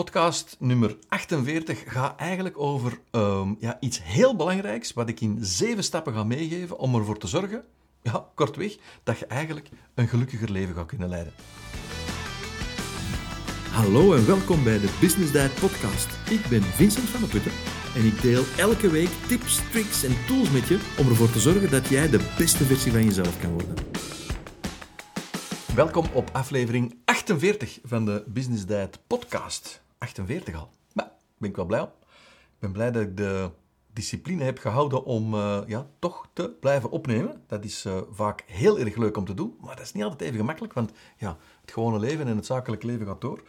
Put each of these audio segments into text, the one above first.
podcast nummer 48 gaat eigenlijk over ehm, ja, iets heel belangrijks, wat ik in zeven stappen ga meegeven om ervoor te zorgen, ja, kortweg, dat je eigenlijk een gelukkiger leven gaat kunnen leiden. Hallo en welkom bij de Business Diet Podcast. Ik ben Vincent van der Putten en ik deel elke week tips, tricks en tools met je om ervoor te zorgen dat jij de beste versie van jezelf kan worden. Welkom op aflevering 48 van de Business Diet podcast. 48 al. Maar ben ik wel blij om. Ik ben blij dat ik de discipline heb gehouden om uh, ja, toch te blijven opnemen. Dat is uh, vaak heel erg leuk om te doen, maar dat is niet altijd even gemakkelijk, want ja, het gewone leven en het zakelijke leven gaat door.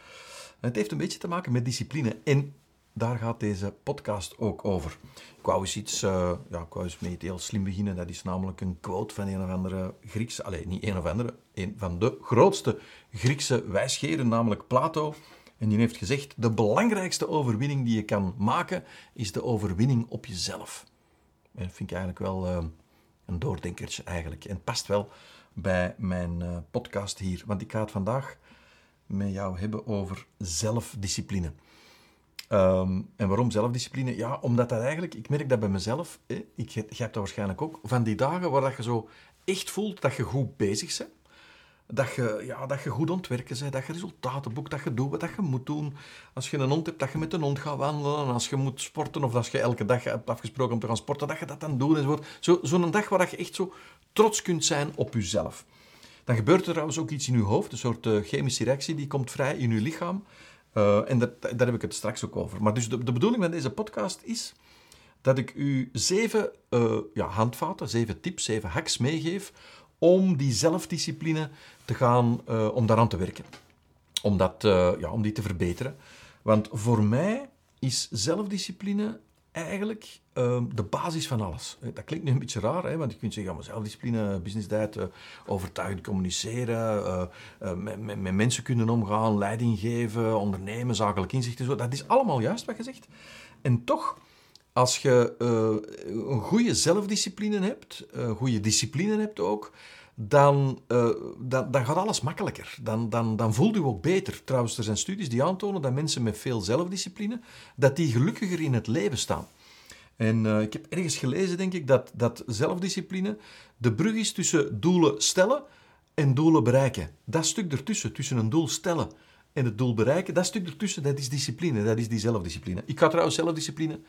Het heeft een beetje te maken met discipline. En daar gaat deze podcast ook over. Ik wou eens iets, uh, ja, ik wou eens heel slim beginnen. Dat is namelijk een quote van een of andere Griekse, alleen niet een of andere, een van de grootste Griekse wijsgeren, namelijk Plato. En die heeft gezegd: de belangrijkste overwinning die je kan maken is de overwinning op jezelf. En dat vind ik eigenlijk wel uh, een doordenkertje eigenlijk. En past wel bij mijn uh, podcast hier, want ik ga het vandaag met jou hebben over zelfdiscipline. Um, en waarom zelfdiscipline? Ja, omdat dat eigenlijk, ik merk dat bij mezelf, ik, hebt dat waarschijnlijk ook, van die dagen waar dat je zo echt voelt dat je goed bezig bent. Dat je, ja, dat je goed ontwerken bent, dat je resultaten boekt, dat je doet wat je moet doen. Als je een hond hebt, dat je met een hond gaat wandelen. En als je moet sporten of als je elke dag hebt afgesproken om te gaan sporten, dat je dat dan doet. Zo'n zo, zo'n dag waar je echt zo trots kunt zijn op jezelf. Dan gebeurt er trouwens ook iets in je hoofd, een soort uh, chemische reactie die komt vrij in je lichaam. Uh, en dat, daar heb ik het straks ook over. Maar dus de, de bedoeling van deze podcast is dat ik u zeven uh, ja, handvaten, zeven tips, zeven hacks meegeef om die zelfdiscipline te gaan, uh, om daaraan te werken. Om, dat, ja, om die te verbeteren. Want voor mij is zelfdiscipline eigenlijk uh, de basis van alles. Dat klinkt nu een beetje raar, hè, want je kunt zeggen, ja, zelfdiscipline, business diet, overtuigend communiceren, met, met, met, mensen kunnen omgaan, leiding geven, ondernemen, zakelijk inzicht en zo. Dat is allemaal juist wat je zegt. En toch, als je een goede zelfdiscipline hebt, een goede discipline hebt ook, dan, dan, dan, gaat alles makkelijker. Dan, dan, dan voelt u ook beter. Trouwens, er zijn studies die aantonen dat mensen met veel zelfdiscipline, dat die gelukkiger in het leven staan. En uh, ik heb ergens gelezen, denk ik, dat, dat zelfdiscipline de brug is tussen doelen stellen en doelen bereiken. Dat stuk ertussen, tussen een doel stellen en het doel bereiken, dat stuk ertussen, dat is discipline, dat is die zelfdiscipline. Ik ga trouwens zelfdiscipline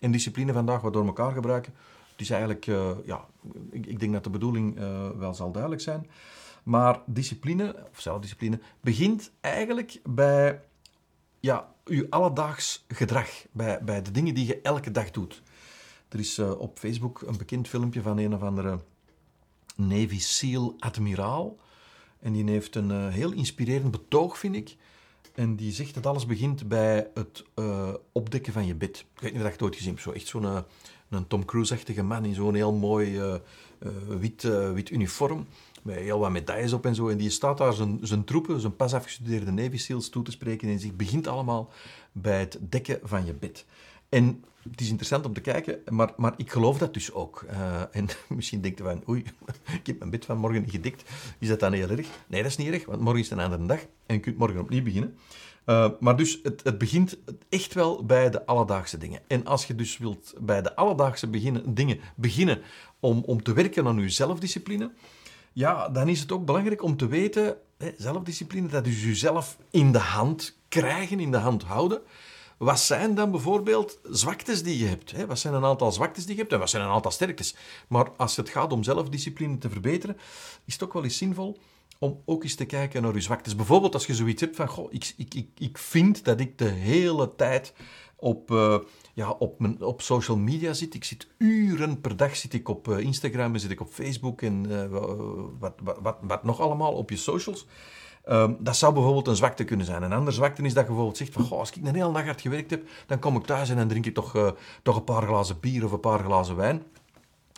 en discipline vandaag wat door elkaar gebruiken. Is eigenlijk, uh, ja, ik, ik, denk dat de bedoeling uh, wel zal duidelijk zijn. Maar discipline, of zelfdiscipline, begint eigenlijk bij ja, uw alledaags gedrag, bij, bij de dingen die je elke dag doet. Er is uh, op Facebook een bekend filmpje van een of andere Navy SEAL admiraal. En die heeft een heel inspirerend betoog, vind ik. En die zegt dat alles begint bij het uh, opdekken van je bed. Ik weet niet of je het ooit gezien hebt. Echt zo'n een Tom Cruise-achtige man in zo'n heel mooi wit, wit uniform. Met heel wat medailles op en zo. En die staat daar zijn, zijn troepen, zijn pas afgestudeerde Navy SEALs toe te spreken. En zegt, begint allemaal bij het dekken van je bed. En het is interessant om te kijken, maar, maar ik geloof dat dus ook. Uh, en misschien denkt u van, oei, ik heb mijn bed van morgen niet gedikt. Is dat dan heel erg? Nee, dat is niet erg, want morgen is een andere dag en je kunt morgen opnieuw beginnen. Uh, maar dus het, het, begint echt wel bij de alledaagse dingen. En als je dus wilt bij de alledaagse beginnen, dingen beginnen om, om te werken aan je zelfdiscipline, ja, dan is het ook belangrijk om te weten, hè, zelfdiscipline, dat is jezelf in de hand krijgen, in de hand houden. Wat zijn dan bijvoorbeeld zwaktes die je hebt? Hè? Wat zijn een aantal zwaktes die je hebt en wat zijn een aantal sterktes? Maar als het gaat om zelfdiscipline te verbeteren, is het ook wel eens zinvol om ook eens te kijken naar je zwaktes. Bijvoorbeeld als je zoiets hebt van, goh, ik, ik, ik, ik vind dat ik de hele tijd op, uh, ja, op, mijn, op social media zit. Ik zit uren per dag zit ik op uh, Instagram en zit ik op Facebook en wat, wat, wat, wat nog allemaal op je socials. Um, dat zou bijvoorbeeld een zwakte kunnen zijn. Een andere zwakte is dat je bijvoorbeeld zegt van, goh, als ik een hele dag hard gewerkt heb, dan kom ik thuis en dan drink ik toch, uh, toch een paar glazen bier of een paar glazen wijn.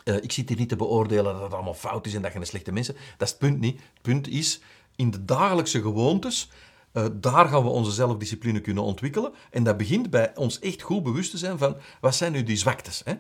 Uh, ik zit hier niet te beoordelen dat het allemaal fout is en dat je een slechte mensen... Dat is het punt niet. Het punt is, in de dagelijkse gewoontes Uh, daar gaan we onze zelfdiscipline kunnen ontwikkelen. En dat begint bij ons echt goed bewust te zijn van wat zijn nu die zwaktes. Hè?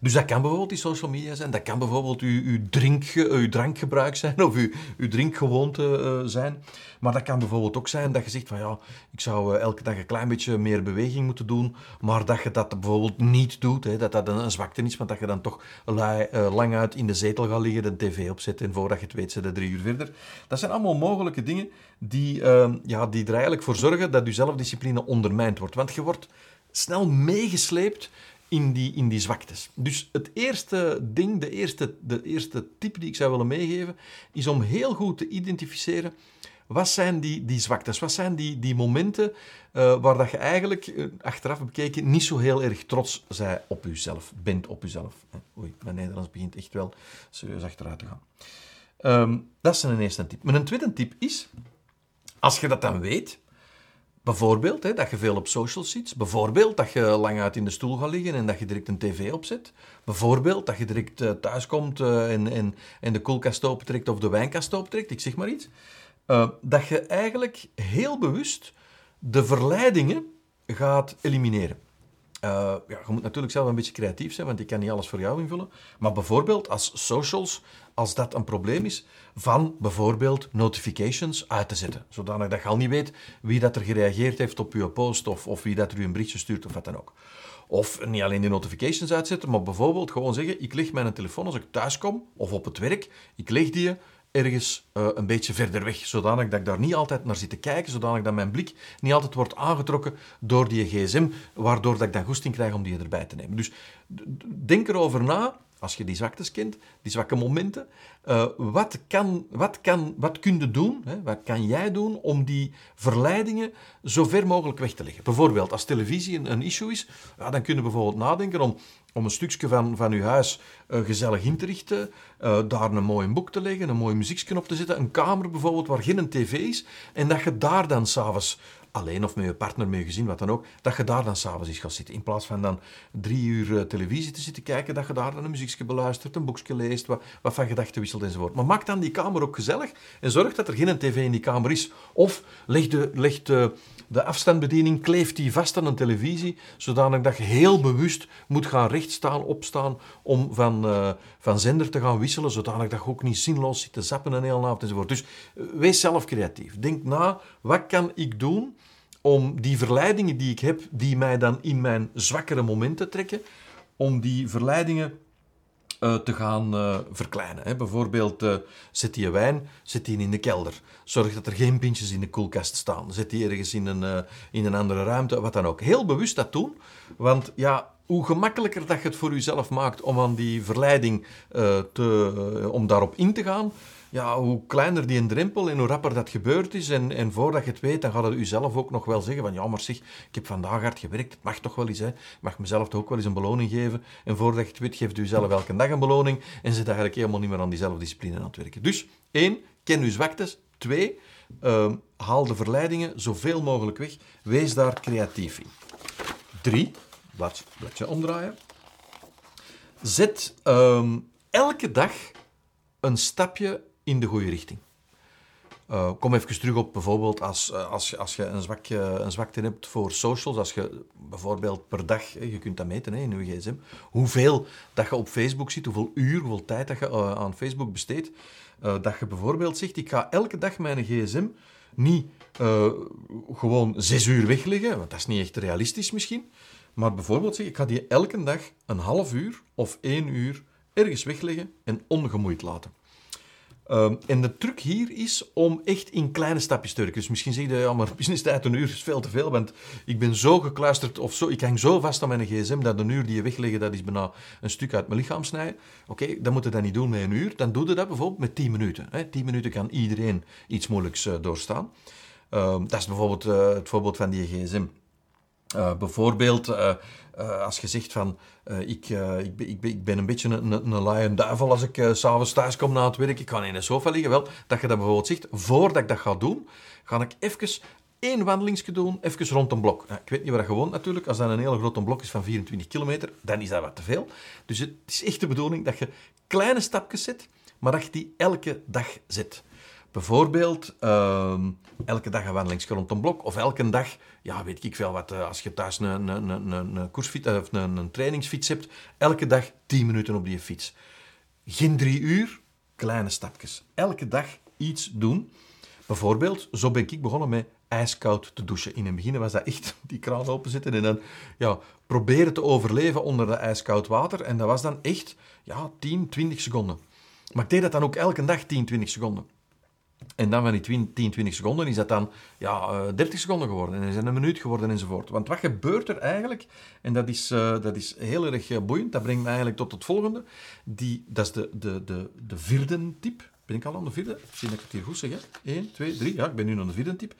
Dus dat kan bijvoorbeeld die social media zijn, dat kan bijvoorbeeld uw, uw, drink, uw drankgebruik zijn of uw, uw drinkgewoonte uh, zijn. Maar dat kan bijvoorbeeld ook zijn dat je zegt van ja, ik zou elke dag een klein beetje meer beweging moeten doen, maar dat je dat bijvoorbeeld niet doet, hè, dat dat een, een, zwakte is, want dat je dan toch la, lang uit in de zetel gaat liggen, de tv opzet en voordat je het weet zit er drie uur verder. Dat zijn allemaal mogelijke dingen die, ehm, ja, die er eigenlijk voor zorgen dat je zelfdiscipline ondermijnd wordt. Want je wordt snel meegesleept in die, in die zwaktes. Dus het eerste ding, de eerste, de eerste tip die ik zou willen meegeven, is om heel goed te identificeren wat zijn die, die zwaktes, wat zijn die, die momenten uh, waar dat je eigenlijk uh, achteraf bekeken niet zo heel erg trots zij op jezelf, bent op jezelf. Oei, mijn Nederlands begint echt wel serieus achteruit te gaan. Um, dat is een eerste tip. Maar een tweede tip is, als je dat dan weet, bijvoorbeeld hè, dat je veel op socials zit, bijvoorbeeld dat je lang uit in de stoel gaat liggen en dat je direct een tv opzet, bijvoorbeeld dat je direct uh, thuis komt uh, en, en, en de koelkast opentrekt of de wijnkast opentrekt, ik zeg maar iets, uh, dat je eigenlijk heel bewust de verleidingen gaat elimineren. Uh, ja, je moet natuurlijk zelf een beetje creatief zijn, want ik kan niet alles voor jou invullen. Maar bijvoorbeeld als socials, als dat een probleem is, van bijvoorbeeld notifications uit te zetten. Zodanig dat je al niet weet wie dat er gereageerd heeft op je post of, of wie dat er u een berichtje stuurt of wat dan ook. Of niet alleen die notifications uitzetten, maar bijvoorbeeld gewoon zeggen, ik leg mijn telefoon als ik thuis kom of op het werk, ik leg die ergens uh, een beetje verder weg, zodanig dat ik daar niet altijd naar zit te kijken, zodanig dat mijn blik niet altijd wordt aangetrokken door die gsm, waardoor dat ik dan goesting krijg om die erbij te nemen. Dus denk erover na, als je die zwaktes kent, die zwakke momenten, uh, wat, kan, wat, kan, wat kun je doen, hè, wat kan jij doen om die verleidingen zo ver mogelijk weg te leggen? Bijvoorbeeld, als televisie een, een issue is, ja, dan kun je bijvoorbeeld nadenken om om een stukje van, van uw huis uh, gezellig in te richten, uh, daar een mooi boek te leggen, een mooi muziekje op te zetten, een kamer bijvoorbeeld waar geen tv is, en dat je daar dan s'avonds alleen of met je partner, met je gezin, wat dan ook, dat je daar dan s'avonds eens gaat zitten. In plaats van dan drie uur uh, televisie te zitten kijken, dat je daar dan een muziekje beluistert, een boekje leest, wat, wat van gedachten wisselt enzovoort. Maar maak dan die kamer ook gezellig en zorg dat er geen tv in die kamer is. Of leg de, leg de, de afstandsbediening, kleeft die vast aan een televisie, zodanig dat je heel bewust moet gaan rechtstaan, opstaan, om van, uh, van zender te gaan wisselen, zodanig dat je ook niet zinloos zit te zappen een hele avond enzovoort. Dus uh, wees zelf creatief. Denk na, wat kan ik doen om die verleidingen die ik heb, die mij dan in mijn zwakkere momenten trekken, om die verleidingen uh, te gaan uh, verkleinen. Hè. Bijvoorbeeld, uh, zet die wijn zet die in de kelder. Zorg dat er geen pintjes in de koelkast staan. Zet die ergens in een, in een andere ruimte, wat dan ook. Heel bewust dat doen, want ja, hoe gemakkelijker dat je het voor jezelf maakt om aan die verleiding te, om daarop in te gaan, ja, hoe kleiner die een drempel en hoe rapper dat gebeurd is. En, en voordat je het weet, dan gaat het u zelf ook nog wel zeggen van ja, maar zeg, ik heb vandaag hard gewerkt, het mag toch wel eens. Hè. Ik mag mezelf toch ook wel eens een beloning geven. En voordat je het weet, geeft u zelf elke dag een beloning en zit eigenlijk helemaal niet meer aan die zelfdiscipline aan het werken. Dus, één, ken uw zwaktes. Twee, uh, haal de verleidingen zoveel mogelijk weg. Wees daar creatief in. Drie, blad, bladje omdraaien. Zet um, elke dag een stapje in de goede richting. Uh, kom even terug op bijvoorbeeld als, als, als je een, zwak, een zwakte hebt voor socials. Als je bijvoorbeeld per dag, je kunt dat meten hè, in je gsm, hoeveel dat je op Facebook zit, hoeveel uur, hoeveel tijd dat je uh, aan Facebook besteedt. Dat je bijvoorbeeld zegt, ik ga elke dag mijn gsm niet gewoon zes uur wegleggen, want dat is niet echt realistisch misschien. Maar bijvoorbeeld zeg, ik ga die elke dag een half uur of één uur ergens wegleggen en ongemoeid laten. Um, en de truc hier is om echt in kleine stapjes te werken. Dus misschien zeg je, ja, maar businesstijd een uur is veel te veel, want ik ben zo gekluisterd of zo, ik hang zo vast aan mijn gsm dat een uur die je wegleggen, dat is bijna een stuk uit mijn lichaam snijden. Oké, dan moet je dat niet doen met een uur. Dan doe je dat bijvoorbeeld met 10 minuten. Hè. 10 minuten kan iedereen iets moeilijks uh, doorstaan. Um, dat is bijvoorbeeld uh, het voorbeeld van die gsm. Uh, bijvoorbeeld, uh, uh, als je zegt van, ik, ik, ik, ik ben een beetje een, een, een laaie duivel als ik s'avonds thuis kom na het werk, ik ga in een sofa liggen. Wel, dat je dat bijvoorbeeld zegt, voordat ik dat ga doen, ga ik even één wandelingsje doen, even rond een blok. Nou, ik weet niet waar dat gewoon natuurlijk, als dat een hele grote blok is van 24 kilometer, dan is dat wat te veel. Dus het is echt de bedoeling dat je kleine stapjes zet, maar dat je die elke dag zet. Bijvoorbeeld ehm, elke dag een wandeling een blok. Of elke dag, ja, weet ik veel wat, eh, als je thuis een, een, een, een, koersfiets of een, een trainingsfiets hebt. Elke dag 10 minuten op die fiets. Geen drie uur, kleine stapjes. Elke dag iets doen. Bijvoorbeeld, zo ben ik begonnen met ijskoud te douchen. In het begin was dat echt die kraan openzetten en dan ja, proberen te overleven onder dat ijskoud water. En dat was dan echt ja, 10, 20 seconden. Maar ik deed dat dan ook elke dag 10, 20 seconden. En dan van die 10, 20 seconden is dat dan ja, 30 eh, seconden geworden. En is een minuut geworden enzovoort. Want wat gebeurt er eigenlijk? En dat is, uh, dat is heel erg eh, boeiend. Dat brengt me eigenlijk tot het volgende. Die, dat is de, de, de, de vierde type. Ben ik al aan de vierde? Zie dat ik het hier goed zeg. Hè? 1, 2, 3. Ja, ik ben nu aan de vierde type.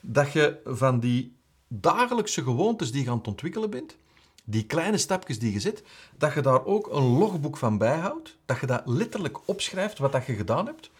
Dat je van die dagelijkse gewoontes die je aan het ontwikkelen bent, die kleine stapjes die je zet, dat je daar ook een logboek van bijhoudt. Dat je dat letterlijk opschrijft wat dat je gedaan hebt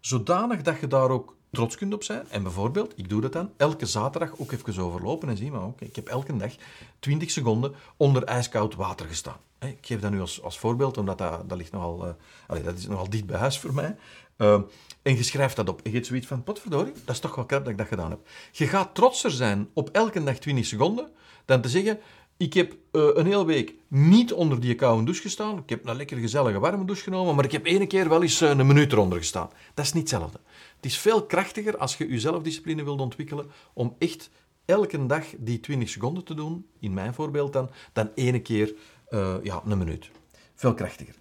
zodanig dat je daar ook trots kunt op zijn. En bijvoorbeeld, ik doe dat dan, elke zaterdag ook even overlopen en zien, maar oké, ik heb elke dag 20 seconden onder ijskoud water gestaan. Ik geef dat nu als, als voorbeeld, omdat dat, dat ligt nogal, allez, dat is nogal dicht bij huis voor mij. Uh, en je schrijft dat op. En je zoiets van, potverdorie, dat is toch wel krap dat ik dat gedaan heb. Je gaat trotser zijn op elke dag 20 seconden, dan te zeggen, ik heb uh, een hele week niet onder die koude douche gestaan. Ik heb een lekker gezellige warme douche genomen, maar ik heb één keer wel eens uh, een minuut eronder gestaan. Dat is niet hetzelfde. Het is veel krachtiger als je je zelfdiscipline wilt ontwikkelen om echt elke dag die 20 seconden te doen, in mijn voorbeeld dan, dan één keer uh, ja, een minuut. Veel krachtiger.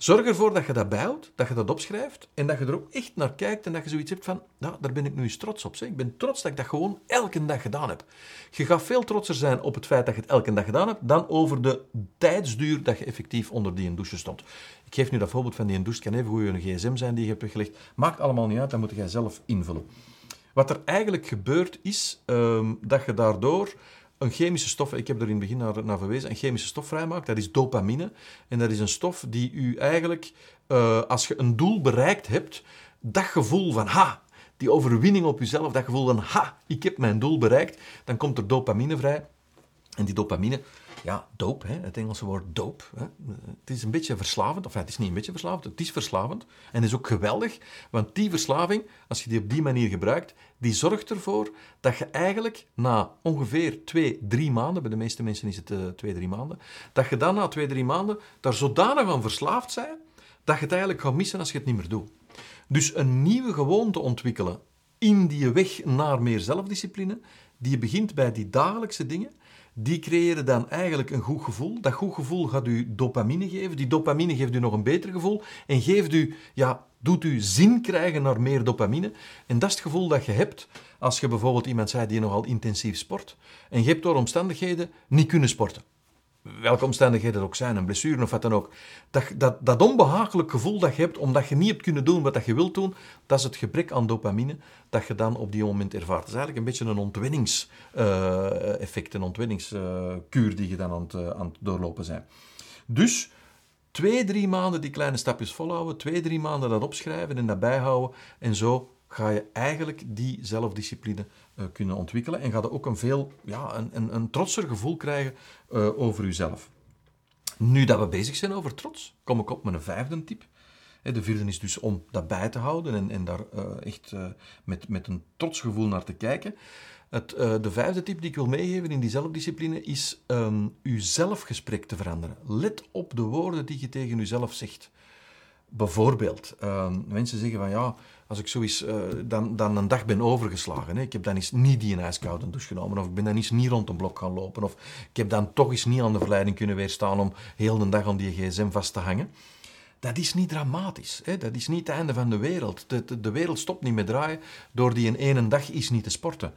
Zorg ervoor dat je dat bijhoudt, dat je dat opschrijft en dat je er ook echt naar kijkt en dat je zoiets hebt van, nou, daar ben ik nu eens trots op. Zeg. Ik ben trots dat ik dat gewoon elke dag gedaan heb. Je gaat veel trotser zijn op het feit dat je het elke dag gedaan hebt dan over de tijdsduur dat je effectief onder die douche stond. Ik geef nu dat voorbeeld van die douche, het kan even goed een gsm zijn die je hebt weggelegd. Maakt allemaal niet uit, dat moet jij zelf invullen. Wat er eigenlijk gebeurt is um, dat je daardoor een chemische stof, ik heb er in het begin naar, naar verwezen, een chemische stof vrijmaakt. Dat is dopamine. En dat is een stof die u eigenlijk, uh, als je een doel bereikt hebt, dat gevoel van ha, die overwinning op jezelf, dat gevoel van ha, ik heb mijn doel bereikt, dan komt er dopamine vrij. En die dopamine, ja, hè, het Engelse woord. Hè. Het is een beetje verslavend, of het is niet een beetje verslavend, het is verslavend. En het is ook geweldig, want die verslaving, als je die op die manier gebruikt, die zorgt ervoor dat je eigenlijk na ongeveer twee, drie maanden, bij de meeste mensen is het uh, twee, drie maanden, dat je dan na twee, drie maanden daar zodanig aan verslaafd bent, dat je het eigenlijk gaat missen als je het niet meer doet. Dus een nieuwe gewoonte ontwikkelen in die weg naar meer zelfdiscipline, die begint bij die dagelijkse dingen, die creëren dan eigenlijk een goed gevoel. Dat goed gevoel gaat u dopamine geven. Die dopamine geeft u nog een beter gevoel en geeft u, ja, doet u zin krijgen naar meer dopamine. En dat is het gevoel dat je hebt als je bijvoorbeeld iemand zei die nogal intensief sport en je hebt door omstandigheden niet kunnen sporten welke omstandigheden er ook zijn, een blessure of wat dan ook, dat, dat, dat onbehagelijk gevoel dat je hebt omdat je niet hebt kunnen doen wat je wilt doen, dat is het gebrek aan dopamine dat je dan op die moment ervaart. Het is eigenlijk een beetje een ontwenningseffect, een ontwenningskuur die je dan aan het, eh, aan doorlopen bent. Dus twee, drie maanden die kleine stapjes volhouden, twee, drie maanden dat opschrijven en dat bijhouden en zo ga je eigenlijk die zelfdiscipline uh, kunnen ontwikkelen en ga je ook een veel ja, een, een, een trotser gevoel krijgen uh, over jezelf. Nu dat we bezig zijn over trots, kom ik op met een vijfde tip. De vierde is dus om dat bij te houden en, en daar uh, echt met, met een trots gevoel naar te kijken. Het, de vijfde tip die ik wil meegeven in die zelfdiscipline is um, uw zelfgesprek te veranderen. Let op de woorden die je tegen jezelf zegt. Bijvoorbeeld, uh, mensen zeggen van ja, als ik zo eens, uh, dan, dan een dag ben overgeslagen. Hè. Ik heb dan eens niet die een ijskoude douche genomen, of ik ben dan eens niet rond een blok gaan lopen, of ik heb dan toch eens niet aan de verleiding kunnen weerstaan om heel de dag aan die gsm vast te hangen. Dat is niet dramatisch. Hè. Dat is niet het einde van de wereld. De, de, wereld stopt niet met draaien door die in één dag is niet te sporten.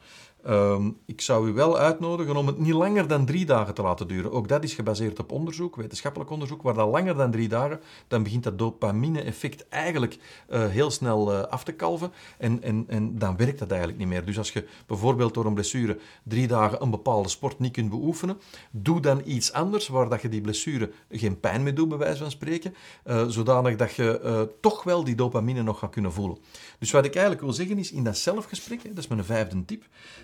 Um, ik zou u wel uitnodigen om het niet langer dan drie dagen te laten duren. Ook dat is gebaseerd op onderzoek, wetenschappelijk onderzoek, waar dat langer dan drie dagen, dan begint dat dopamine-effect eigenlijk uh, heel snel uh, af te kalven en, en, en dan werkt dat eigenlijk niet meer. Dus als je bijvoorbeeld door een blessure drie dagen een bepaalde sport niet kunt beoefenen, doe dan iets anders waar dat je die blessure geen pijn meer doet, bij wijze van spreken, uh, zodanig dat je toch wel die dopamine nog gaat kunnen voelen. Dus wat ik eigenlijk wil zeggen is, in dat zelfgesprek, dat is mijn vijfde tip,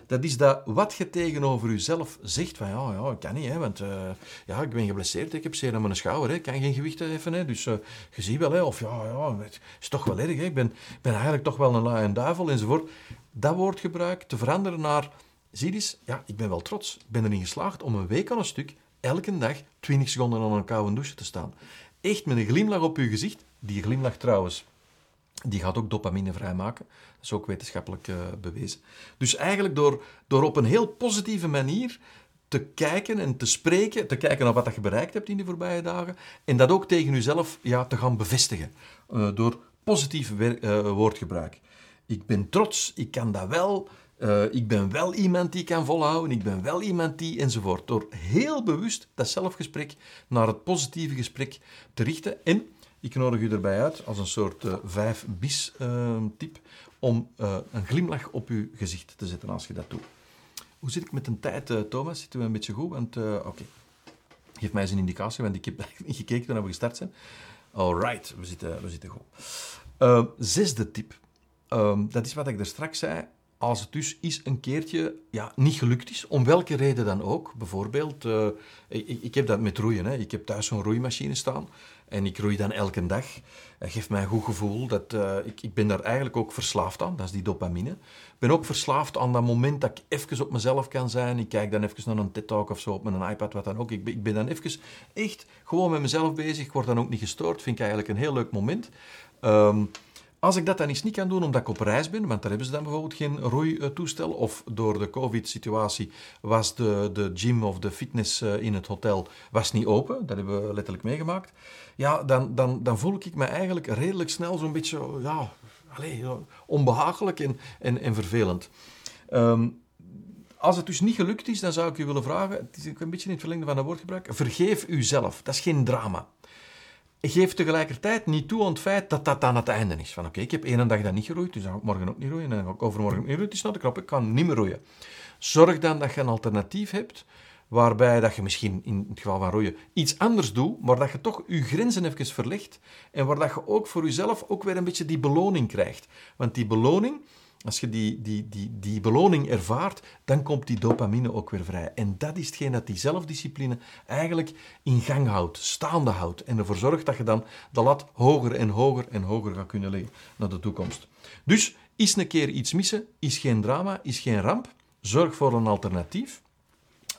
Dat is dat wat je tegenover jezelf zegt van ja, ja, ik kan niet, hè, want uh, ja, ik ben geblesseerd, ik heb zeer aan mijn schouder, hè, ik kan geen gewicht heffen, hè, dus uh, je ziet wel, hè, of ja, ja, het is toch wel erg, hè, ik ben, ben eigenlijk toch wel een laai en duivel enzovoort. Dat woordgebruik te veranderen naar, zie eens, ja, ik ben wel trots, ik ben erin geslaagd om een week aan een stuk, elke dag 20 seconden aan een koude douche te staan. Echt met een glimlach op je gezicht, die glimlach trouwens die gaat ook dopamine vrijmaken. Dat is ook wetenschappelijk uh, bewezen. Dus eigenlijk door, door op een heel positieve manier te kijken en te spreken, te kijken naar wat je bereikt hebt in de voorbije dagen, en dat ook tegen jezelf ja, te gaan bevestigen. Uh, door positief uh, woordgebruik. Ik ben trots, ik kan dat wel, ik ben wel iemand die kan volhouden, ik ben wel iemand die enzovoort. Door heel bewust dat zelfgesprek naar het positieve gesprek te richten en ik nodig u erbij uit, als een soort uh, vijf bis uh, tip, om uh, een glimlach op uw gezicht te zetten als je dat doet. Hoe zit ik met de tijd, Thomas? Zitten we een beetje goed? Want, oké. Geef mij eens een indicatie, want ik heb niet gekeken toen we gestart zijn. Alright, we zitten, we zitten goed. zesde tip. Ehm, dat is wat ik er straks zei als het dus eens een keertje ja, niet gelukt is, om welke reden dan ook. Bijvoorbeeld, uh, ik, ik, heb dat met roeien. Hè. Ik heb thuis zo'n roeimachine staan en ik roei dan elke dag. Dat geeft mij een goed gevoel. Dat, uh, ik, ik ben daar eigenlijk ook verslaafd aan, dat is die dopamine. Ik ben ook verslaafd aan dat moment dat ik even op mezelf kan zijn. Ik kijk dan even naar een TED-talk of zo op mijn iPad, wat dan ook. Ik ben, ik ben dan even echt gewoon met mezelf bezig. Ik word dan ook niet gestoord. Vind ik eigenlijk een heel leuk moment. Um, als ik dat dan eens niet kan doen omdat ik op reis ben, want daar hebben ze dan bijvoorbeeld geen roeitoestel, of door de covid-situatie was de, de gym of de fitness eh, in het hotel was niet open, dat hebben we letterlijk meegemaakt, ja, dan, dan, dan voel ik me eigenlijk redelijk snel zo'n beetje ja, allez, onbehagelijk en, en, en vervelend. Um, als het dus niet gelukt is, dan zou ik u willen vragen, het is een beetje in het verlengde van het woordgebruik, vergeef uzelf. Dat is geen drama geef tegelijkertijd niet toe aan het feit dat dat aan het einde is. Van oké, ik heb één dag dat niet geroeid, dus dan ga ik morgen ook niet roeien. En dan ga overmorgen niet roeien. Het is nou de knop, ik kan niet meer roeien. Zorg dan dat je een alternatief hebt, waarbij dat je misschien in het geval van roeien iets anders doet, maar dat je toch je grenzen even verlegt en waar dat je ook voor jezelf ook weer een beetje die beloning krijgt. Want die beloning als je die, die, die, die beloning ervaart, dan komt die dopamine ook weer vrij. En dat is hetgeen dat die zelfdiscipline eigenlijk in gang houdt, staande houdt. En ervoor zorgt dat je dan de lat hoger en hoger en hoger gaat kunnen leggen naar de toekomst. Dus is een keer iets missen, is geen drama, is geen ramp. Zorg voor een alternatief,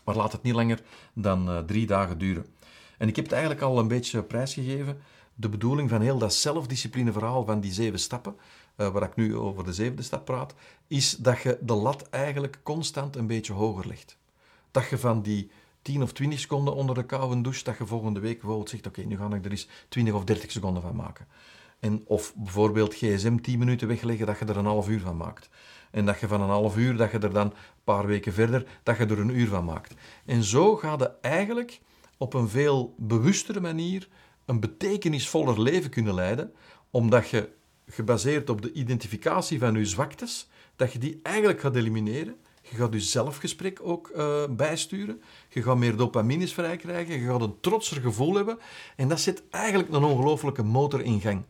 maar laat het niet langer dan uh, drie dagen duren. En ik heb het eigenlijk al een beetje prijsgegeven. De bedoeling van heel dat zelfdiscipline verhaal van die zeven stappen, waar ik nu over de zevende stap praat, is dat je de lat eigenlijk constant een beetje hoger legt. Dat je van die 10 of 20 seconden onder de koude douche, dat je volgende week bijvoorbeeld zegt, oké, nu ga ik er eens 20 of 30 seconden van maken. En, of bijvoorbeeld gsm 10 minuten wegleggen, dat je er een half uur van maakt. En dat je van een half uur, dat je er dan een paar weken verder, dat je er een uur van maakt. En zo ga je eigenlijk op een veel bewustere manier een betekenisvoller leven kunnen leiden, omdat je gebaseerd op de identificatie van je zwaktes, dat je die eigenlijk gaat elimineren. Je gaat je zelfgesprek ook uh, bijsturen. Je gaat meer dopamines vrijkrijgen. Je gaat een trotser gevoel hebben. En dat zet eigenlijk een ongelofelijke motor in gang.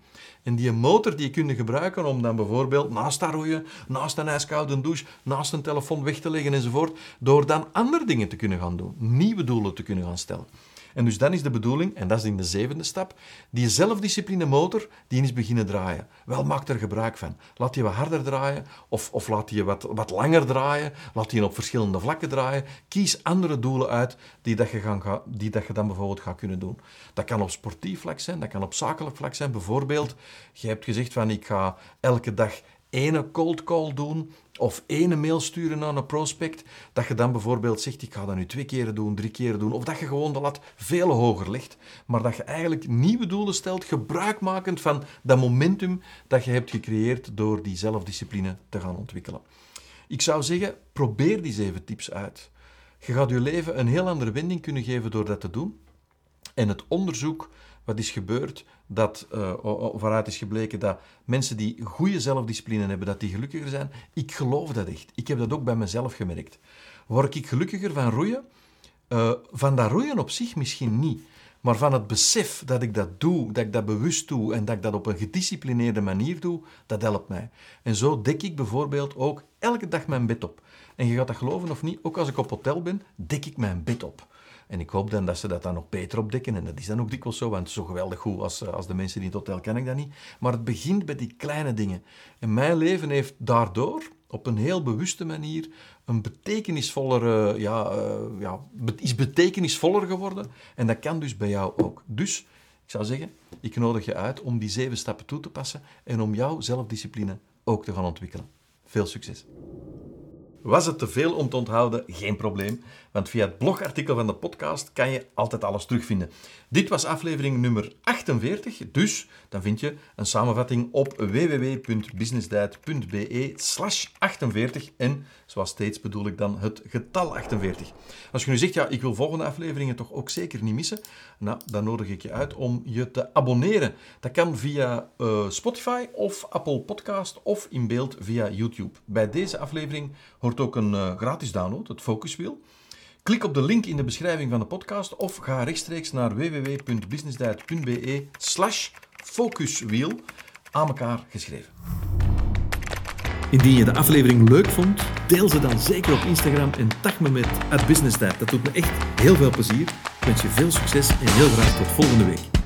En die motor die je gebruiken om dan bijvoorbeeld naast dat roeien, naast een ijskoude douche, naast een telefoon weg te leggen enzovoort, door dan andere dingen te kunnen gaan doen. Nieuwe doelen te kunnen gaan stellen. En dus dan is de bedoeling, en dat is in de zevende stap, die zelfdiscipline motor, die is beginnen draaien. Wel, maak er gebruik van. Laat die wat harder draaien, of, of laat die wat, wat langer draaien, laat die op verschillende vlakken draaien. Kies andere doelen uit die, dat je, die dat je dan bijvoorbeeld gaat kunnen doen. Dat kan op sportief vlak zijn, dat kan op zakelijk vlak zijn. Bijvoorbeeld, je hebt gezegd van ik ga elke dag ene cold call doen of ene mail sturen naar een prospect, dat je dan bijvoorbeeld zegt, ik ga dat nu twee keren doen, drie keren doen, of dat je gewoon de lat veel hoger legt, maar dat je eigenlijk nieuwe doelen stelt, gebruikmakend van dat momentum dat je hebt gecreëerd door die zelfdiscipline te gaan ontwikkelen. Ik zou zeggen, probeer die zeven tips uit. Je gaat je leven een heel andere wending kunnen geven door dat te doen. En het onderzoek wat is gebeurd, dat uh, vooruit is gebleken dat mensen die goede zelfdiscipline hebben, dat die gelukkiger zijn. Ik geloof dat echt. Ik heb dat ook bij mezelf gemerkt. Word ik gelukkiger van roeien? Uh, van dat roeien op zich misschien niet. Maar van het besef dat ik dat doe, dat ik dat bewust doe en dat ik dat op een gedisciplineerde manier doe, dat helpt mij. En zo dek ik bijvoorbeeld ook elke dag mijn bed op. En je gaat dat geloven of niet, ook als ik op hotel ben, dek ik mijn bed op. En ik hoop dan dat ze dat dan nog beter opdekken. En dat is dan ook dikwijls zo, want zo geweldig goed als, als de mensen in het hotel kan ik dat niet. Maar het begint bij die kleine dingen. En mijn leven heeft daardoor, op een heel bewuste manier, een betekenisvoller, ja, uh, ja, is betekenisvoller geworden. En dat kan dus bij jou ook. Dus ik zou zeggen, ik nodig je uit om die zeven stappen toe te passen en om jouw zelfdiscipline ook te gaan ontwikkelen. Veel succes! Was het te veel om te onthouden? Geen probleem, want via het blogartikel van de podcast kan je altijd alles terugvinden. Dit was aflevering nummer 48, dus dan vind je een samenvatting op www.businessdiet.be slash 48 en zoals steeds bedoel ik dan het getal 48. Als je nu zegt, ja, ik wil volgende afleveringen toch ook zeker niet missen, nou, dan nodig ik je uit om je te abonneren. Dat kan via uh, Spotify of Apple Podcast of in beeld via YouTube. Bij deze aflevering hoort ook een uh, gratis download, het Focuswheel. Klik op de link in de beschrijving van de podcast of ga rechtstreeks naar www.businessdiet.be slash focuswheel aan elkaar geschreven. Indien je de aflevering leuk vond, deel ze dan zeker op Instagram en tag me met businessdiet. Dat doet me echt heel veel plezier. Ik wens je veel succes en heel graag tot volgende week.